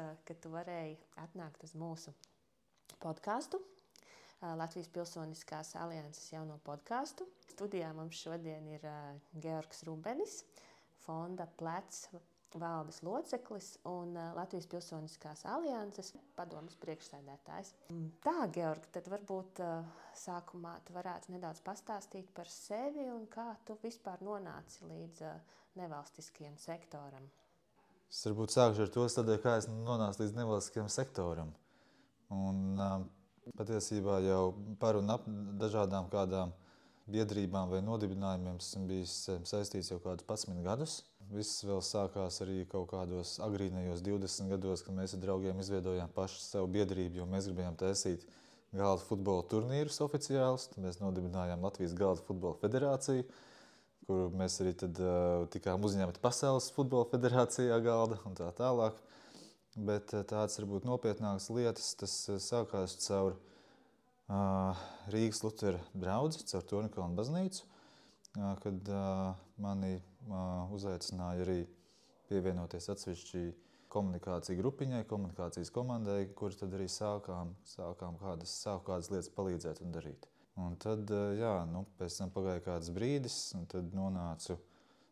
prieks, ka tu varēji atnākt uz mūsu podkāstu. Latvijas Pilsoniskās alianses jauno podkāstu. Studijā mums šodien ir Georgs Rubenis, fonda plecs valdes loceklis un Latvijas Pilsoniskās alianses padomas priekšsēdētājs. Mm, tā, Georg, tad varbūt sākumā tu varētu nedaudz pastāstīt par sevi un kā tu vispār nonāci līdz nevalstiskajam sektoram. Es varbūt sākšu ar to, tādēļ, kā es nonācu līdz nevalstiskajam sektoram. Un, patiesībā jau par un ap dažādām kādām biedrībām vai nodibinājumiem esmu bijis saistīts jau kādus 11 gadus. Viss vēl sākās arī kaut kādos agrīnajos 20 gados, kad mēs ar draugiem izveidojām pašu savu biedrību, jo mēs gribējām taisīt galda futbola turnīrus oficiālus. Mēs nodibinājām Latvijas galda futbola federāciju, kuru mēs arī tad, uh, tikām uzņemti Pasaules futbola federācijā galda un tā tālāk. Bet uh, tādas varbūt nopietnākas lietas, tas uh, sākās caur uh, Rīgas Lutera draudzi, caur Tornikalnu baznīcu, uh, kad uh, mani uzaicināja arī pievienoties atsevišķi komunikāciju grupiņai, komunikācijas komandai, kur tad arī sākām, sākām kādas, sāku kādas lietas palīdzēt un darīt. Un tad, jā, nu, pēc tam pagāja kāds brīdis, un tad nonācu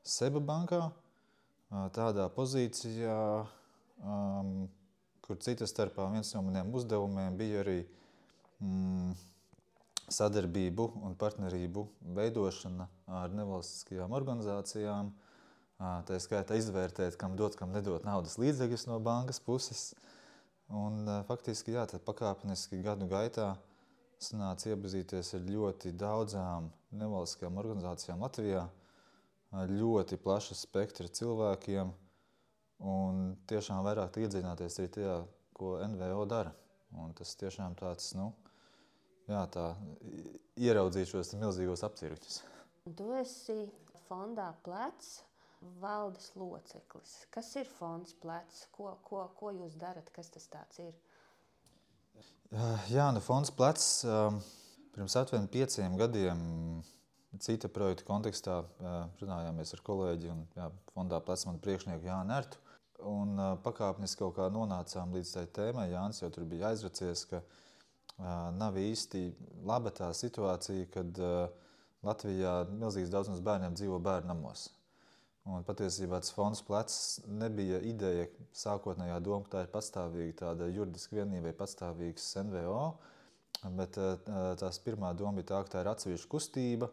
Seba bankā, tādā pozīcijā, um, kur cita starpā viens no maniem uzdevumiem bija arī mm, sadarbību un partnerību veidošana ar nevalstiskajām organizācijām. Tā skaitā izvērtēt, kam dot, kam nedot naudas līdzekļus no bankas puses. Un, faktiski, jā, tad pakāpeniski gadu gaitā sanāca iepazīties ar ļoti daudzām nevalstiskajām organizācijām Latvijā, ļoti plaša spektra cilvēkiem un tiešām vairāk iedziļināties arī tajā, ko NVO dara. Un tas tiešām tāds, nu, jā, tā, ieraudzīt šos milzīgos apcirkņus. Tu esi fondā plecs valdes loceklis. Kas ir fonds plecs? Ko, ko, ko jūs darat? Kas tas ir? Jā, nu fonds plecs pirms aptuveni pieciem gadiem cita projekta kontekstā runājāmies ar kolēģi un jā, fondā plecs manu priekšnieku Jānu Ertu. Un pakāpeniski kaut kā nonācām līdz tai tēmai. Jānis jau tur bija aizracies, ka uh, nav īsti laba tā situācija, kad Latvijā milzīgs daudzums bērniem dzīvo bērnu namos. Un patiesībā tas fonds plecs nebija ideja, sākotnējā doma, ka tā ir pastāvīga tāda juridiska vienība, pastāvīgs NVO, bet tās pirmā doma bija tā, ka tā ir atsevišķa kustība,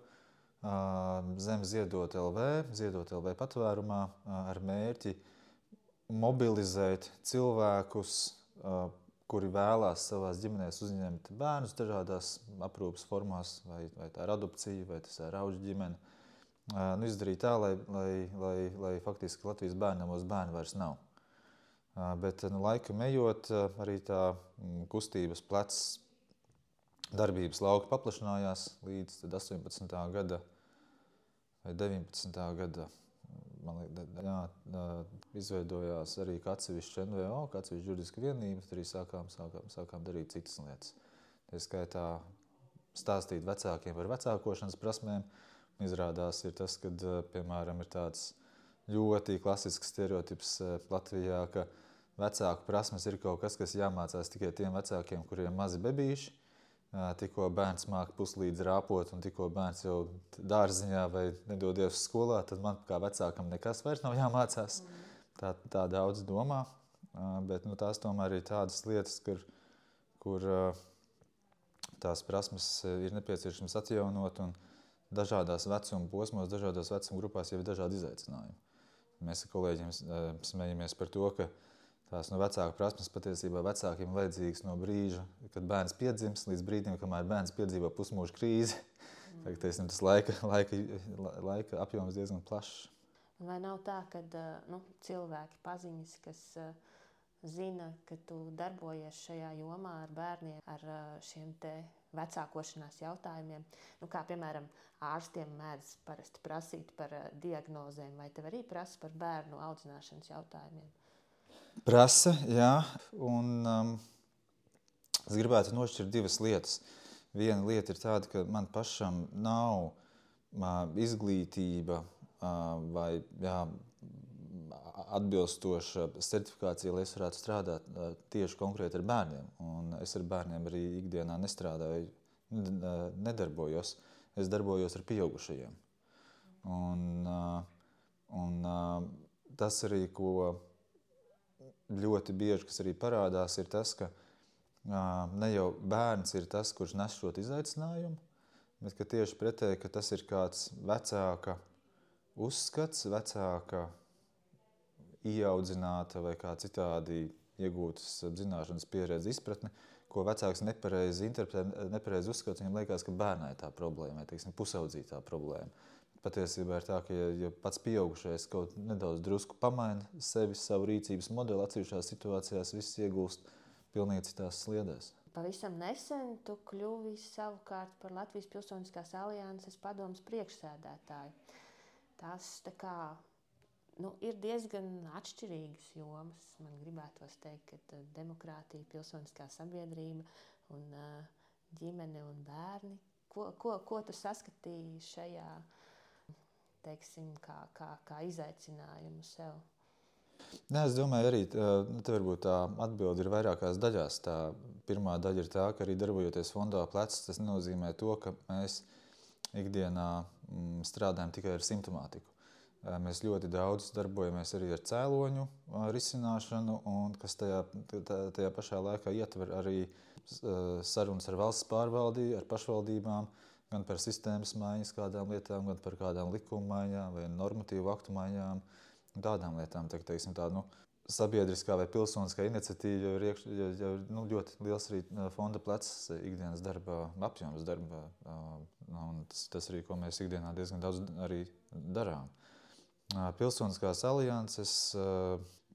zem ziedot LV, ziedot LV patvērumā ar mērķi mobilizēt cilvēkus, kuri vēlās savā ģimenēs uzņemt bērnus dažādās aprūpes formās, vai, vai tā ir adopcija, vai tas ir auga ģimene. Nu, izdarīt tā, lai, lai, lai, lai faktiski Latvijas bērnamos bērnu vairs nav. Bet nu, laika ejot, arī tā kustības plecs darbības lauka paplašinājās līdz 18. gada vai 19. gada man liekas, jā, izveidojās arī atsevišķa NVO, kā atsevišķa juridiska vienība. Tad arī sākām, sākām, sākām darīt citas lietas. Tā skaitā stāstīt vecākiem par vecākošanas prasmēm. Izrādās, ir tas, ka, piemēram, ir tāds ļoti klasisks stereotips Latvijā, ka vecāku prasmes ir kaut kas, kas jāmācās tikai tiem vecākiem, kuriem mazi bebīši tikko bērns māca puslīdz rāpot, un tikko bērns jau dārziņā vai nedodies uz skolā, tad man kā vecākam nekas vairs nav jāmācās. Tā, tā daudz domā, bet nu, tās tomēr ir tādas lietas, kur, kur tās prasmes ir nepieciešams atjaunot, un dažādās vecuma posmos, dažādās vecuma grupās jau ir dažādi izaicinājumi. Mēs ar kolēģiem smejamies par to, ka Tās no vecāka prasmes patiesībā vecākiem vajadzīgas no brīža, kad bērns piedzimst, līdz brīdim, kamēr bērns piedzīvo pusmūža krīzi. Mm. Tagad, teisim, tas laika, laika, laika apjoms diezgan plašs. Vai nav tā, ka nu, cilvēki paziņas, kas zina, ka tu darbojies šajā jomā ar bērniem, ar šiem vecākošanās jautājumiem, nu, kā piemēram ārstiem mēdz parasti prasīt par diagnozēm, vai tev arī prasa par bērnu audzināšanas jautājumiem? Prasa, jā. Un, um, es gribētu nošķirt divas lietas. Viena lieta ir tāda, ka man pašam nav uh, izglītība uh, vai jā, atbilstoša certifikācija, lai es varētu strādāt tieši konkrēti ar bērniem. Un es ar bērniem arī ikdienā nestrādāju, nedarbojos. Es darbojos ar pieaugušajiem. Un, un tas arī, ko ļoti bieži kas arī parādās, ir tas, ka ne jau bērns ir tas, kurš nes šo izaicinājumu, bet tieši pretēji, ka tas ir kāds vecāka uzskats, vecāka ieaudzināta vai kā citādi iegūtas zināšanas, pieredze, izpratne, ko vecāks nepareizi interpretē, nepareizi uzskata. Viņam liekas, ka bērnai tā problēma, vai teiksim, pusaudzītā problēma. Patiesībā ir tā, ka ja, ja pats pieaugušais kaut nedaudz drusku pamaina sevi, savu rīcības modeli, atsevišķās situācijās viss iegūst pilnīgi citās sliedēs. Pavisam nesen tu kļuvi savukārt par Latvijas Pilsoniskās alianses padomus priekšsēdētāju. Tas kā, nu, ir diezgan atšķirīgas jomas. Man gribētos teikt, ka demokrātija, pilsoniskā sabiedrība un ģimene un bērni. Ko, ko, ko tu saskatīji šajā? teiksim, kā, kā, kā izaicinājumu sev? Nē, es domāju, arī nu, tā, tā atbilde ir vairākās daļās. Tā pirmā daļa ir tā, ka arī darbojoties fondā plecs, tas nenozīmē to, ka mēs ikdienā mm, strādājam tikai ar simptomātiku. Mēs ļoti daudz darbojamies arī ar cēloņu risināšanu, un kas tajā, tajā pašā laikā ietver arī sarunas ar valsts pārvaldību, ar pašvaldībām, gan par sistēmas maiņas kādām lietām, gan par kādām likuma maiņām vai normatīvu aktu maiņām. Tādām lietām, tā, teiksim, tā, nu, sabiedriskā vai pilsoniskā iniciatīva jau ir iekš, jau, jau, nu, ļoti liels arī fonda plecs ikdienas darba apjoms. Darba, tas, tas arī, ko mēs ikdienā diezgan daudz arī darām. Pilsoniskās alianses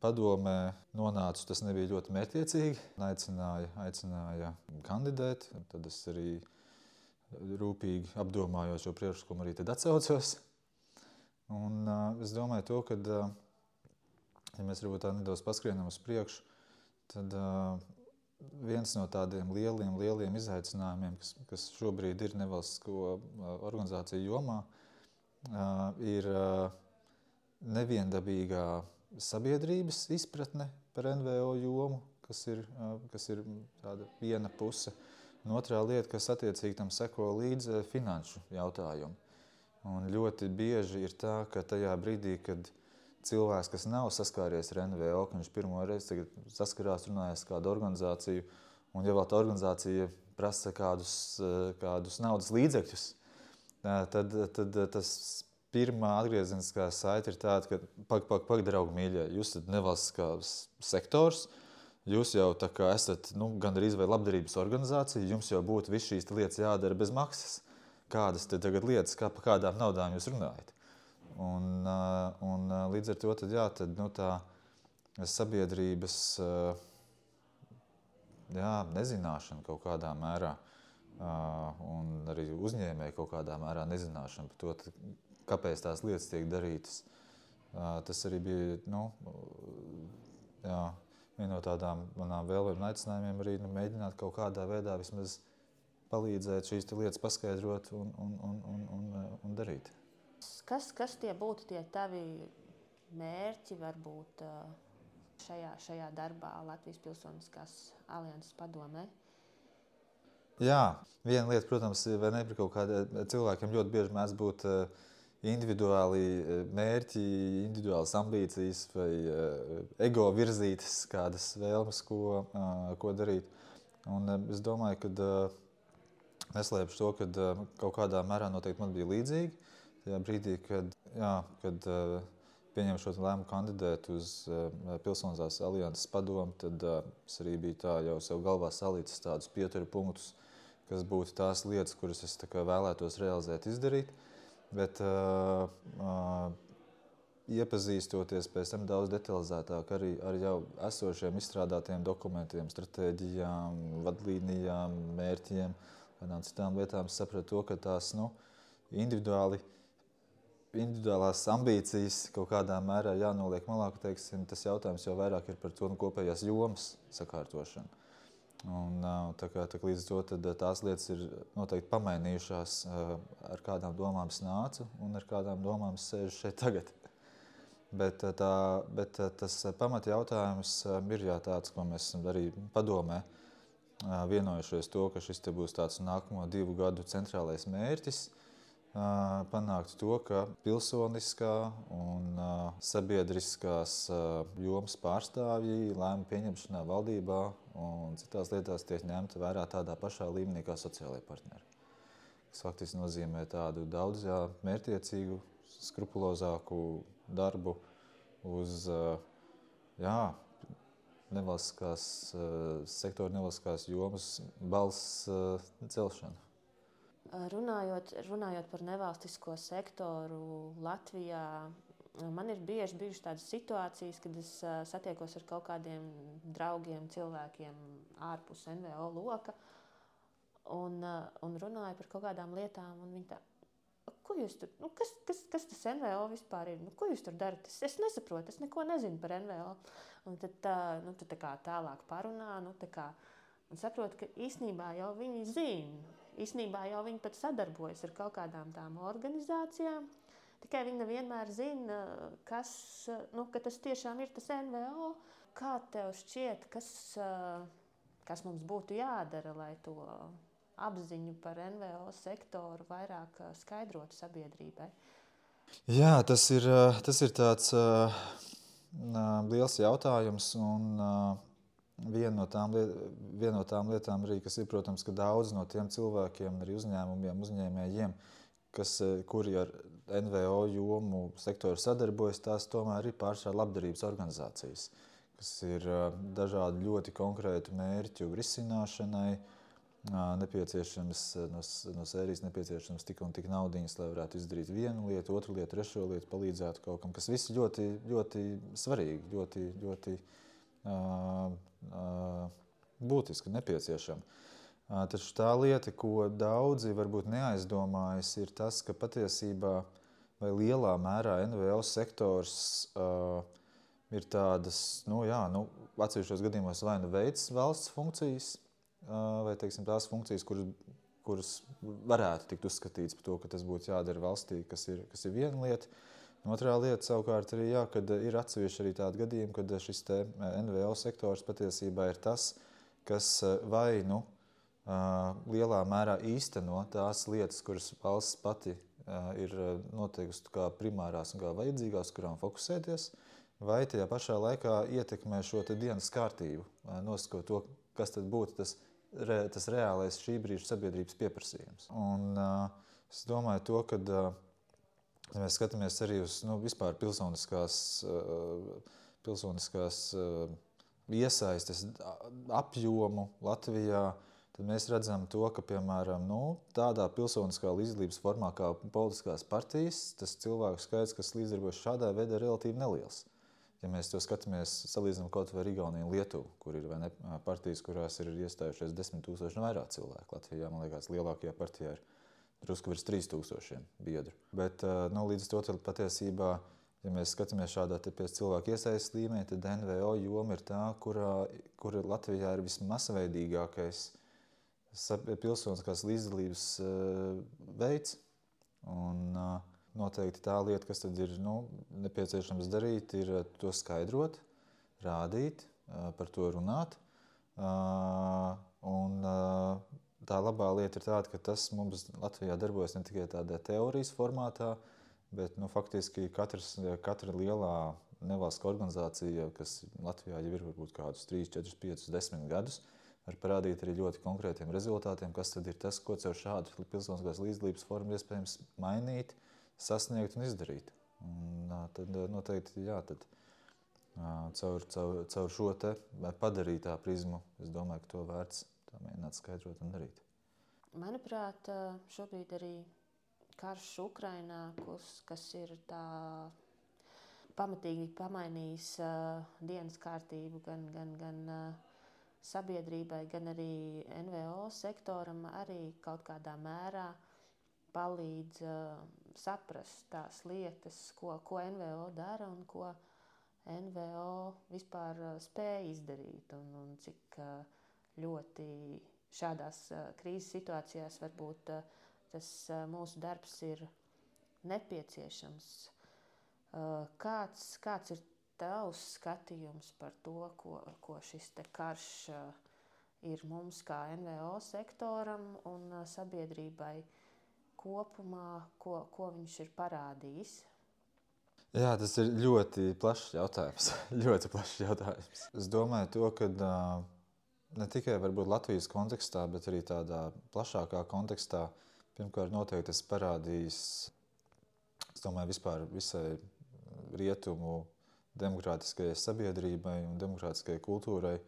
padomē nonācu, tas nebija ļoti mērķiecīgi. Aicināja, aicināja kandidēt, tad es arī rūpīgi apdomājot šo priekšlikumu, arī atcaucos. Un, uh, es domāju, to, ka, uh, ja mēs varbūt tā nedaudz paskrienam uz priekšu, tad uh, viens no tādiem lieliem, lieliem izaicinājumiem, kas, kas šobrīd ir nevalstisko organizāciju jomā, uh, ir uh, neviendabīgā sabiedrības izpratne par NVO jomu, kas ir, kas ir tāda viena puse. Un otrā lieta, kas attiecīgi tam seko līdzi, ir finanšu jautājumi. Un ļoti bieži ir tā, ka tajā brīdī, kad cilvēks, kas nav saskāries ar NVO, ka viņš pirmo reizi saskarās, runājot ar kādu organizāciju, un ja vēl tā organizācija prasa kādus, kādus naudas līdzekļus, tad, tad tas pirmā atgriezeniskā saite ir tāda, ka, pak, pak, pak, draugi mīļie, jūs esat nevalstiskās sektors, Jūs jau esat nu, gandrīz vai labdarības organizācija, jums jau būtu visas šīs lietas jādara bez maksas. Kādas tad tagad lietas, kā par kādām naudām jūs runājat? Un, un līdz ar to tad, jā, tad, nu, tā sabiedrības jā, nezināšana kaut kādā mērā un arī uzņēmēji kaut kādā mērā nezināšana par to, kāpēc tās lietas tiek darītas. Tas arī bija nu, jā, viena no tādām manām vēlmēm un aicinājumiem arī nu, mēģināt kaut kādā veidā vismaz palīdzēt šīs lietas paskaidrot un, un, un, un, un, un darīt. Kas, kas tie būtu tie tavi mērķi varbūt šajā, šajā darbā Latvijas Pilsoniskās alianses padomē? Jā, viena lieta, protams, ir, vai ne, kaut kādiem cilvēkiem ļoti bieži mēdz būt uh, individuāli e, mērķi, individuālas ambīcijas vai uh, ego virzītas, kādas vēlmes, ko, ko darīt. Un, es domāju, ka neslēpšu to, ka kaut kādā mērā noteikti man bija līdzīgi. Tajā brīdī, kad, jā, kad pieņēmu šo lēmumu kandidēt uz Pilsoniskās alianses padomu, tad es arī biju tā jau sev galvā salīdzis tādus pieturu punktus, kas būtu tās lietas, kuras es vēlētos realizēt, izdarīt. Uh, Bet uh, uh, iepazīstoties pēc tam daudz detalizētāk arī ar jau esošiem izstrādātiem dokumentiem, stratēģijām, vadlīnijām, mērķiem, kādām citām lietām, sapratu to, ka tās nu, individuāli, individuālās ambīcijas kaut kādā mērā jānoliek malā, ka teiksim, tas jautājums jau vairāk ir par to nu, kopējās jomas sakārtošanu. Un, tā kā, tā līdz to tās lietas ir noteikti pamainījušās, ar kādām domām es nācu un ar kādām domām es sēžu šeit tagad. Bet, tā, bet tas pamatjautājums ir jā, tāds, ko mēs esam arī padomē vienojušies, to, ka šis būs tāds nākamo divu gadu centrālais mērķis panākt to, ka pilsoniskā un sabiedriskās jomas pārstāvji lēmumu pieņemšanā valdībā un citās lietās tiek ņemta vērā tādā pašā līmenī kā sociālajie partneri. Tas faktiski nozīmē tādu daudz mērķiecīgu, skrupulozāku darbu uz jā, nevalstiskās sektora nevalstiskās jomas balss celšanu. Runājot, runājot par nevalstisko sektoru Latvijā, man ir bieži bijušas tādas situācijas, kad es satiekos ar kaut kādiem draugiem, cilvēkiem ārpus NVO loka un, un runāju par kaut kādām lietām. Viņi tā, ko jūs tur, nu, kas, kas, kas tas NVO vispār ir? Nu, ko jūs tur darat? Es, es nesaprotu, es neko nezinu par NVO. Un tad tā, nu, tā kā tālāk parunā, nu, tā kā, un saprotu, ka īsnībā jau viņi zina Īsnībā jau viņi pat sadarbojas ar kaut kādām tām organizācijām. Tikai viņi nevienmēr zina, kas, nu, ka tas tiešām ir tas NVO. Kā tev šķiet, kas, kas mums būtu jādara, lai to apziņu par NVO sektoru vairāk skaidrotu sabiedrībai? Jā, tas ir, tas ir tāds liels jautājums. Un, Viena no, tām, viena no tām lietām, arī, kas ir, protams, ka daudz no tiem cilvēkiem, arī uzņēmumiem, uzņēmējiem, kas, eh, kuri ar NVO jomu sektoru sadarbojas, tās tomēr ir pārsvarā labdarības organizācijas, kas ir eh, dažādi ļoti konkrēti mērķu risināšanai. Nepieciešams no, no sērijas nepieciešams tik un tik naudas, lai varētu izdarīt vienu lietu, otru lietu, trešo lietu, palīdzētu kaut kam, kas viss ļoti, ļoti svarīgi, ļoti, ļoti uh, būtiski nepieciešama. Taču tā lieta, ko daudzi varbūt neaizdomājas, ir tas, ka patiesībā vai lielā mērā NVO sektors uh, ir tādas, nu, jā, nu, atsevišķos gadījumos vai nu veids valsts funkcijas, uh, vai teiksim, tās funkcijas, kuras, kuras varētu tikt uzskatīts par to, ka tas būtu jādara valstī, kas ir, kas ir viena lieta. Otrā lieta savukārt ir, jā, kad ir atsevišķi arī tādi gadījumi, kad šis eh, NVO sektors patiesībā ir tas, kas eh, vai nu lielā mērā īsteno tās lietas, kuras valsts pati ir noteikusi kā primārās un kā vajadzīgās, kurām fokusēties, vai tajā pašā laikā ietekmē šo dienas kārtību, nosakot to, kas tad būtu tas, re, tas reālais šī brīža sabiedrības pieprasījums. Un, es domāju to, ka Ja mēs skatāmies arī uz nu, vispār pilsoniskās, uh, pilsoniskās uh, iesaistes apjomu Latvijā, tad mēs redzam, to, ka piemēram nu, tādā pilsoniskā līdzdalības formā kā politiskās partijas, tas cilvēku skaits, kas līdzdarbojas šādā veidā, ir relatīvi neliels. Ja mēs to skatāmies, salīdzinām kaut vai Igauniju un Lietuvu, kur ir ne, partijas, kurās ir iestājušies desmit tūkstoši un vairāk cilvēku. Latvijā, man liekas, lielākajā partijā ir drusku virs 3000 biedru. Bet nu, līdz to patiesībā, ja mēs skatāmies šādā cilvēku iesaistas līmenī, tad NVO joma ir tā, kurā, kur Latvijā ir vismasveidīgākais pilsoniskās līdzdalības veids. Un, noteikti tā lieta, kas tad ir nu, nepieciešams darīt, ir to skaidrot, rādīt, par to runāt. Un, tā labā lieta ir tāda, ka tas mums Latvijā darbojas ne tikai tādā teorijas formātā, bet nu, faktiski katrs, katra lielā nevalstiskā organizācija, kas Latvijā jau ir varbūt kādus 3, 4, 5, 10 gadus, var parādīt arī ļoti konkrētiem rezultātiem, kas tad ir tas, ko caur šādu pilsoniskās līdzdalības formu iespējams mainīt, sasniegt un izdarīt. Un, tad noteikti jā, tad, caur, caur, caur šo te padarītā prizmu, es domāju, ka to vērts tā mēģināt skaidrot un darīt. Manuprāt, šobrīd arī karš Ukrainā, kas, ir tā pamatīgi pamainījis uh, dienas kārtību gan, gan, gan uh, sabiedrībai, gan arī NVO sektoram, arī kaut kādā mērā palīdz uh, saprast tās lietas, ko, ko NVO dara un ko NVO vispār spēja izdarīt un, un cik uh, ļoti šādās krīzes situācijās varbūt tas mūsu darbs ir nepieciešams. Kāds, kāds ir tavs skatījums par to, ko, ko šis karš ir mums kā NVO sektoram un sabiedrībai kopumā, ko, ko viņš ir parādījis? Jā, tas ir ļoti plašs jautājums. ļoti plašs jautājums. Es domāju, to, ka uh, ne tikai Latvijas kontekstā, bet arī tādā plašākā kontekstā, pirmkārt, noteikti tas parādīs, es domāju, vispār visai rietumu demokrātiskajai sabiedrībai un demokrātiskajai kultūrai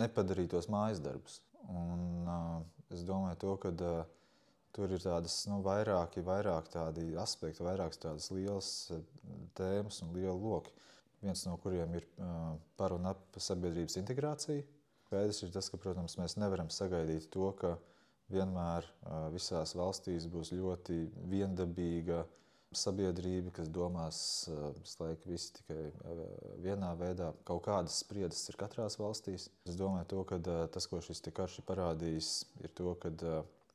nepadarītos mājas darbus. Un, uh, es domāju, to, ka uh, tur ir tādas nu, vairāki, vairāk tādi aspekti, vairākas tādas lielas tēmas un liela loki. Viens no kuriem ir uh, par un ap sabiedrības integrāciju. Skaidrs ir tas, ka, protams, mēs nevaram sagaidīt to, ka vienmēr visās valstīs būs ļoti viendabīga sabiedrība, kas domās laiku visi tikai vienā veidā. Kaut kādas spriedzes ir katrās valstīs. Es domāju, to, ka tas, ko šis karš ir parādījis, ir to, ka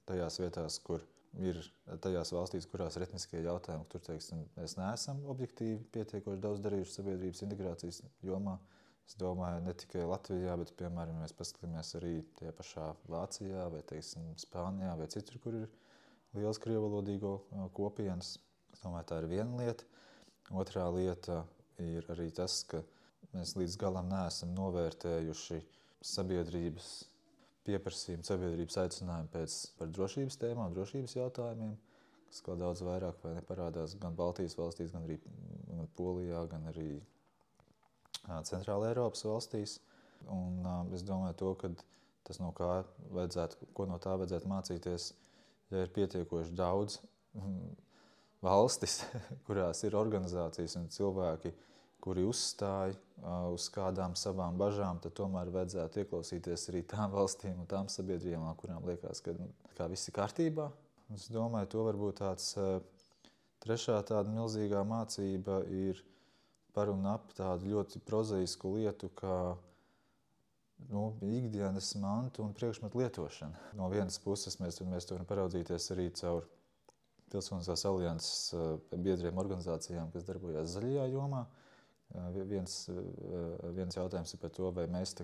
tajās vietās, kur ir tajās valstīs, kurās ir etniskie jautājumi, tur teiksim, mēs neesam objektīvi pietiekoši daudz darījuši sabiedrības integrācijas jomā. Es domāju, ne tikai Latvijā, bet, piemēram, ja mēs paskatāmies arī tajā pašā Vācijā vai teiksim, Spānijā vai citur, kur ir liels krievalodīgo kopienas Es domāju, tā ir viena lieta. Otrā lieta ir arī tas, ka mēs līdz galam neesam novērtējuši sabiedrības pieprasījumu, sabiedrības aicinājumu pēc drošības tēmām, drošības jautājumiem, kas kaut daudz vairāk parādās gan Baltijas valstīs, gan arī gan Polijā, gan arī Centrāla Eiropas valstīs. Un, es domāju, to, ka tas no kā vajadzētu, ko no tā vajadzētu mācīties, ja ir pietiekoši daudz valstis, kurās ir organizācijas un cilvēki, kuri uzstāj uz kādām savām bažām, tad tomēr vajadzētu ieklausīties arī tām valstīm un tām sabiedrībām, kurām liekas, ka nu, viss ir kārtībā. Es domāju, to varbūt tāds trešā tāda milzīgā mācība ir par un ap tādu ļoti prozaisku lietu, kā nu, ikdienas mantu un priekšmetu lietošana. No vienas puses mēs, mēs to varam paraudzīties arī caur Pilsoniskās alianses eh, biedriem organizācijām, kas darbojas zaļajā jomā. Eh, viens, eh, viens jautājums ir par to, vai mēs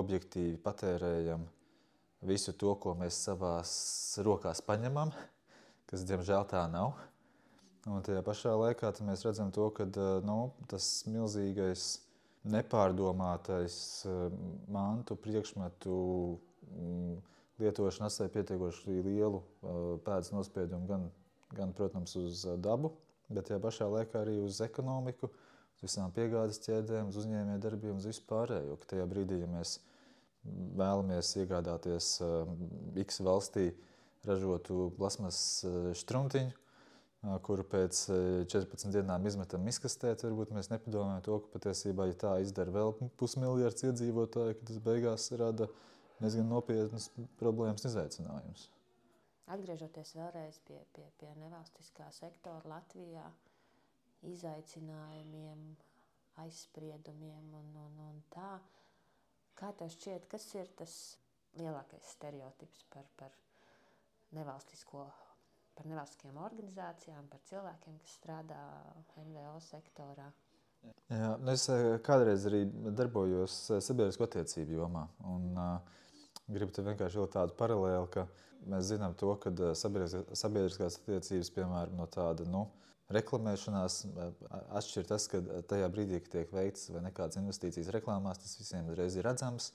objektīvi patērējam visu to, ko mēs savās rokās paņemam, kas diemžēl tā nav. Un tajā pašā laikā mēs redzam to, ka nu, tas milzīgais, nepārdomātais mantu priekšmetu mm, lietošana atstāja pietiekoši lielu pēdas nospiedumu gan, gan, protams, uz dabu, bet tajā pašā laikā arī uz ekonomiku, uz visām piegādes ķēdēm, uz uzņēmējdarbiem, uz vispārējo. Tajā brīdī, ja mēs vēlamies iegādāties X valstī ražotu plasmas štrumtiņu, kuru pēc 14 dienām izmetam izkastē, tad varbūt mēs nepadomājam to, ka patiesībā, ja tā izdara vēl pusmiljards iedzīvotāju, tad tas beigās rada diezgan nopietnas problēmas un izaicinājumus. Atgriežoties vēlreiz pie, pie, pie nevalstiskā sektora Latvijā, izaicinājumiem, aizspriedumiem un, un, un tā, kā tev šķiet, kas ir tas lielākais stereotips par, par nevalstisko, par nevalstiskajām organizācijām, par cilvēkiem, kas strādā NVO sektorā? Jā, nu es eh, kādreiz arī darbojos eh, sabiedrisko attiecību jomā. Un, uh, Gribu te vienkārši vilkt tādu paralēli, ka mēs zinām to, ka sabiedriskās attiecības, piemēram, no tāda nu, reklamēšanās, eh, atšķir tas, ka tajā brīdī, kad tiek veikts vai nekādas investīcijas reklāmās, tas visiem uzreiz ir redzams,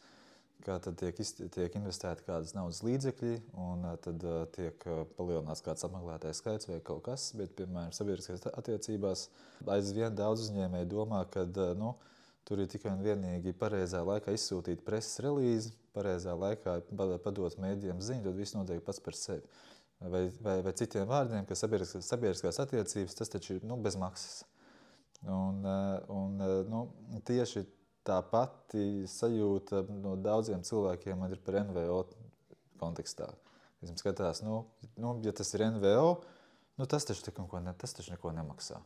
kā tad tiek, tiek investēti kādas naudas līdzekļi, un tad tiek palielināts kāds apmeklētājs skaits vai kaut kas, bet, piemēram, sabiedriskās attiecībās aizvien daudz uzņēmēji domā, ka, nu, Tur ir tikai un vienīgi pareizā laikā izsūtīt preses relīzi, pareizā laikā padot mēdījiem ziņu, tad viss notiek pats par sevi. Vai, vai, vai citiem vārdiem, ka sabiedriskās, sabiedriskās attiecības tas taču ir nu, bez maksas. Un, un, nu, tieši tā pati sajūta no daudziem cilvēkiem man ir par NVO kontekstā. Viņi skatās, nu, nu, ja tas ir NVO, nu, tas, taču neko, ne, tas taču neko nemaksā.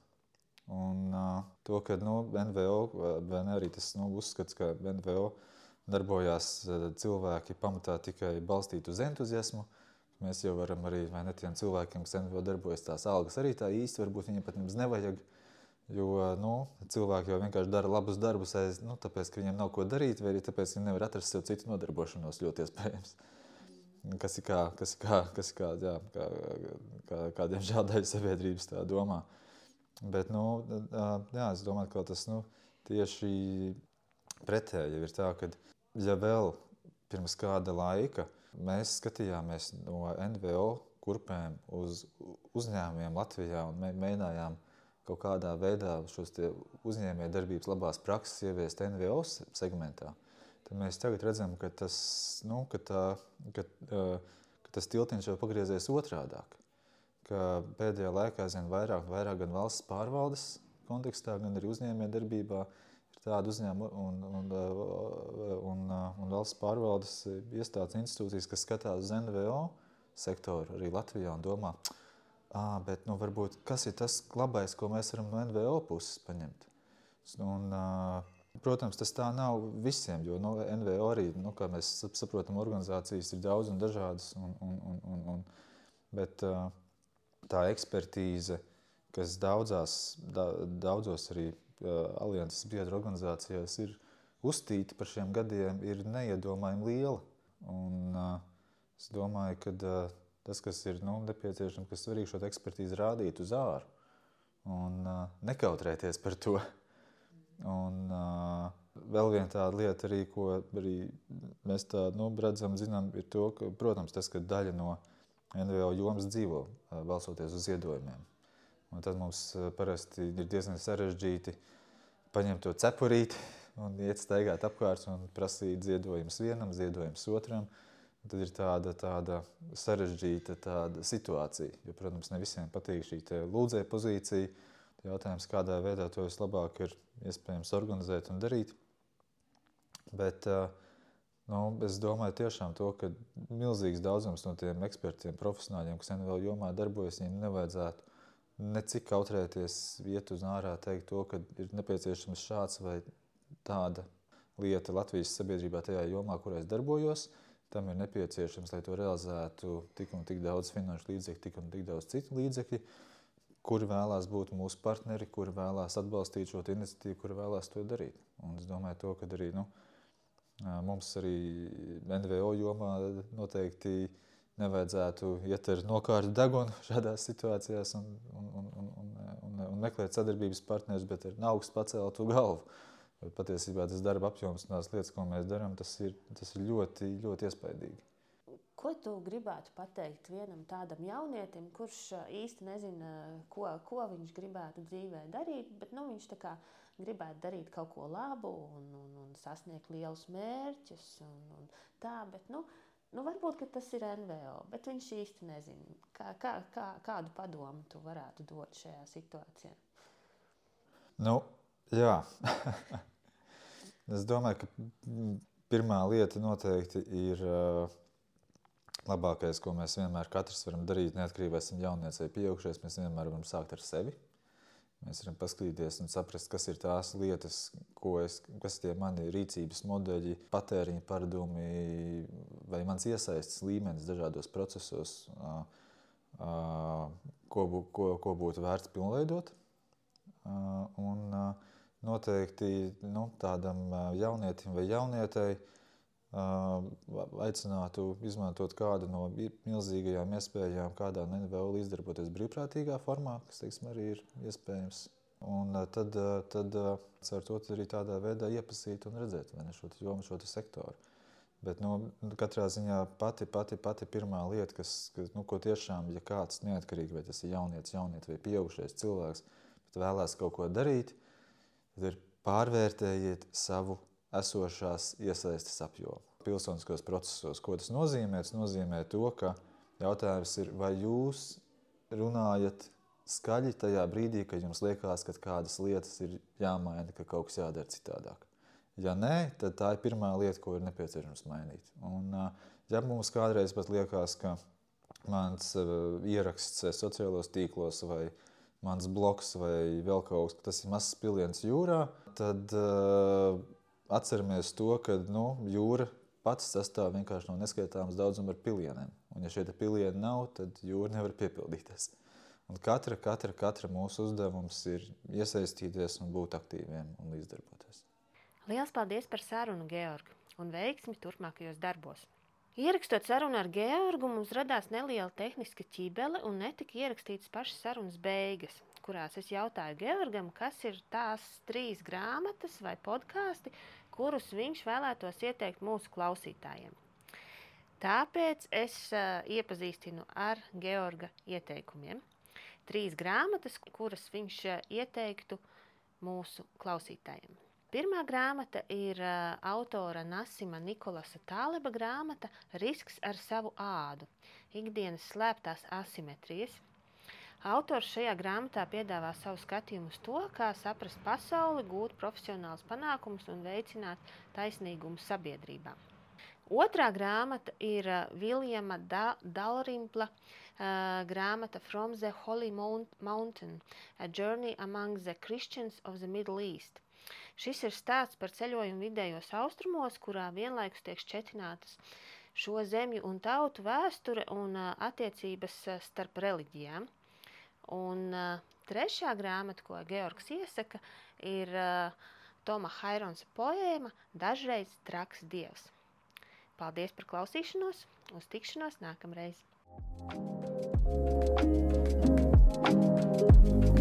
Un uh, to, ka nu, NVO, vai arī tas nu, uzskats, ka NVO darbojās cilvēki pamatā tikai balstīti uz entuziasmu, mēs jau varam arī, vai ne tiem cilvēkiem, kas NVO darbojas, tās algas arī tā īsti, varbūt viņiem pat nemaz nevajag, Jo nu, cilvēki jau vienkārši dara labus darbus, aiz, nu, tāpēc, ka viņiem nav ko darīt, vai arī tāpēc, ka viņi nevar atrast sev citu nodarbošanos. Ļoti iespējams. Kas ir kā, kas ir kā, kas ir kā, jā, kā, kā, kā diemžēl daļa sabiedrības tā domā. Bet, nu, jā, es domāju, ka tas nu, tieši pretēji ir tā, ka ja vēl pirms kāda laika mēs skatījāmies no NVO kurpēm uz uzņēmumiem Latvijā un mēģinājām kaut kādā veidā šos uzņēmējdarbības labās prakses ieviest NVO segmentā, tad mēs tagad redzam, ka tas, nu, ka tā, ka, ka tas tiltiņš jau pagriezies otrādāk. Ka pēdējā laikā aizvien vairāk vairāk gan valsts pārvaldes kontekstā, gan arī uzņēmējdarbībā ir tāda uzņēmuma un, un, un, un valsts pārvaldes iestādes institūcijas, kas skatās uz NVO sektoru arī Latvijā un domā, ka À, bet nu, varbūt, kas ir tas labais, ko mēs varam no NVO puses paņemt? Un, protams, tas tā nav visiem, jo nu, NVO arī, nu, kā mēs saprotam, organizācijas ir daudz un dažādas. Un, un, un, un, un, bet tā ekspertīze, kas daudzās, da, daudzos arī alianses biedru organizācijās ir uztīta par šiem gadiem, ir neiedomājami liela. Un, es domāju, ka tas, kas ir nu, nepieciešams, kas svarīgi šo ekspertīzi rādīt uz āru un uh, nekautrēties par to. Un, uh, vēl viena tāda lieta, arī, ko arī mēs tā, nu, redzam, zinām, ir to, ka, protams, tas, ka daļa no NVO jomas dzīvo uh, balsoties uz ziedojumiem. Un tad mums uh, parasti ir diezgan sarežģīti paņemt to cepurīti un iet staigāt apkārt un prasīt ziedojumus vienam, ziedojumus otram. Uh, Tad ir tāda, tāda sarežģīta tāda situācija. Jo, protams, ne visiem patīk šī lūdzēja pozīcija. Jautājums, kādā veidā to vislabāk ir iespējams organizēt un darīt. Bet nu, es domāju, tiešām to, ka milzīgs daudzums no tiem ekspertiem, profesionāļiem, kas NVL jomā darbojas, viņiem nevajadzētu necik kautrēties iet uz ārā, teikt to, ka ir nepieciešams šāds vai tāda lieta Latvijas sabiedrībā tajā jomā, kurā es darbojos. Uh, Tam ir nepieciešams, lai to realizētu tik un tik daudz finanšu līdzekļu, tik un tik daudz citu līdzekļu, kuri vēlās būt mūsu partneri, kuri vēlās atbalstīt šo iniciatīvu, kuri vēlās to darīt. Un es domāju, to, ka arī nu, mums arī NVO jomā noteikti nevajadzētu iet ar nokārtu degunu šādās situācijās un, un, un, un, un, un meklēt sadarbības partnerus, bet ar augstu paceltu galvu. Bet patiesībā tas darba apjoms un tās lietas, ko mēs darām, tas ir, tas ir ļoti, ļoti iespaidīgi. Ko tu gribētu pateikt vienam tādam jaunietim, kurš īsti nezina, ko, ko viņš gribētu dzīvē darīt, bet nu, viņš gribētu darīt kaut ko labu un, un, un sasniegt lielus mērķus? Un, un tā, bet, nu, nu, varbūt tas ir NVO, bet viņš īsti nezina, kā, kā, kā, kādu padomu tu varētu dot šajā situācijā. Nu, jā. Es domāju, ka pirmā lieta noteikti ir labākais, ko mēs vienmēr katrs varam darīt, neatkarīgi vai esam jaunieci vai pieaugušies. Mēs vienmēr varam sākt ar sevi. Mēs varam paskatīties un saprast, kas ir tās lietas, es, kas ir mani rīcības modeļi, patēriņa paradumi vai mans iesaistas līmenis dažādos procesos, ko, ko, ko būtu vērts pilnveidot. Un, uh, noteikti nu, tādam jaunietim vai jaunietei aicinātu izmantot kādu no milzīgajām iespējām, kādā NVO līdzdarboties brīvprātīgā formā, kas teiksim, arī ir iespējams. Un tad, tad ar to arī tādā veidā iepazīt un redzēt ne, šo jomu, šo sektoru. Bet nu, katrā ziņā pati, pati, pati pirmā lieta, kas, kas nu, tiešām, ja kāds neatkarīgi, vai tas ir jaunietis, jaunietis vai pieaugušais cilvēks, bet vēlās kaut ko darīt, uh, ir pārvērtējiet savu esošās iesaistes apjomu. Pilsoniskos procesos, ko tas nozīmē? Tas nozīmē to, ka jautājums ir, vai jūs runājat skaļi tajā brīdī, kad jums liekas, ka kādas lietas ir jāmaina, ka kaut kas jādara citādāk. Ja nē, tad tā ir pirmā lieta, ko ir nepieciešams mainīt. Un, ja mums kādreiz pat liekas, ka mans ieraksts sociālos tīklos vai mans bloks vai vēl kaut kas, tas ir mazs piliens jūrā, tad uh, atceramies to, ka nu, jūra pats sastāv vienkārši no neskaitāmas daudzuma pilieniem. Un, ja šie pilieni nav, tad jūra nevar piepildīties. Un katra, katra, katra mūsu uzdevums ir iesaistīties un būt aktīviem un līdzdarboties. Lielas paldies par sarunu, Georgi, un veiksmi turpmākajos darbos! Ierakstot sarunu ar Georgu, mums radās neliela tehniska ķībele un netika ierakstītas pašas sarunas beigas, kurās es jautāju Georgam, kas ir tās trīs grāmatas vai podkāsti, kurus viņš vēlētos ieteikt mūsu klausītājiem. Tāpēc es uh, iepazīstinu ar Georga ieteikumiem. Trīs grāmatas, kuras viņš uh, ieteiktu mūsu klausītājiem. Pirmā grāmata ir uh, autora Nasima Nikolasa Tāleba grāmata Risks ar savu ādu - ikdienas slēptās asimetrijas. Autors šajā grāmatā piedāvā savu skatījumu uz to, kā saprast pasauli, gūt profesionālus panākumus un veicināt taisnīgumu sabiedrībā. Otrā grāmata ir Viljama da Dalrimpla uh, grāmata From the Holy Mountain – A Journey Among the Christians of the Middle East – Šis ir stāsts par ceļojumu vidējos austrumos, kurā vienlaikus tiek šķetinātas šo zemju un tautu vēsture un attiecības starp reliģijām. Un trešā grāmata, ko Georgs iesaka, ir Toma Hairons poēma Dažreiz traks dievs. Paldies par klausīšanos, uz tikšanos nākamreiz! thank you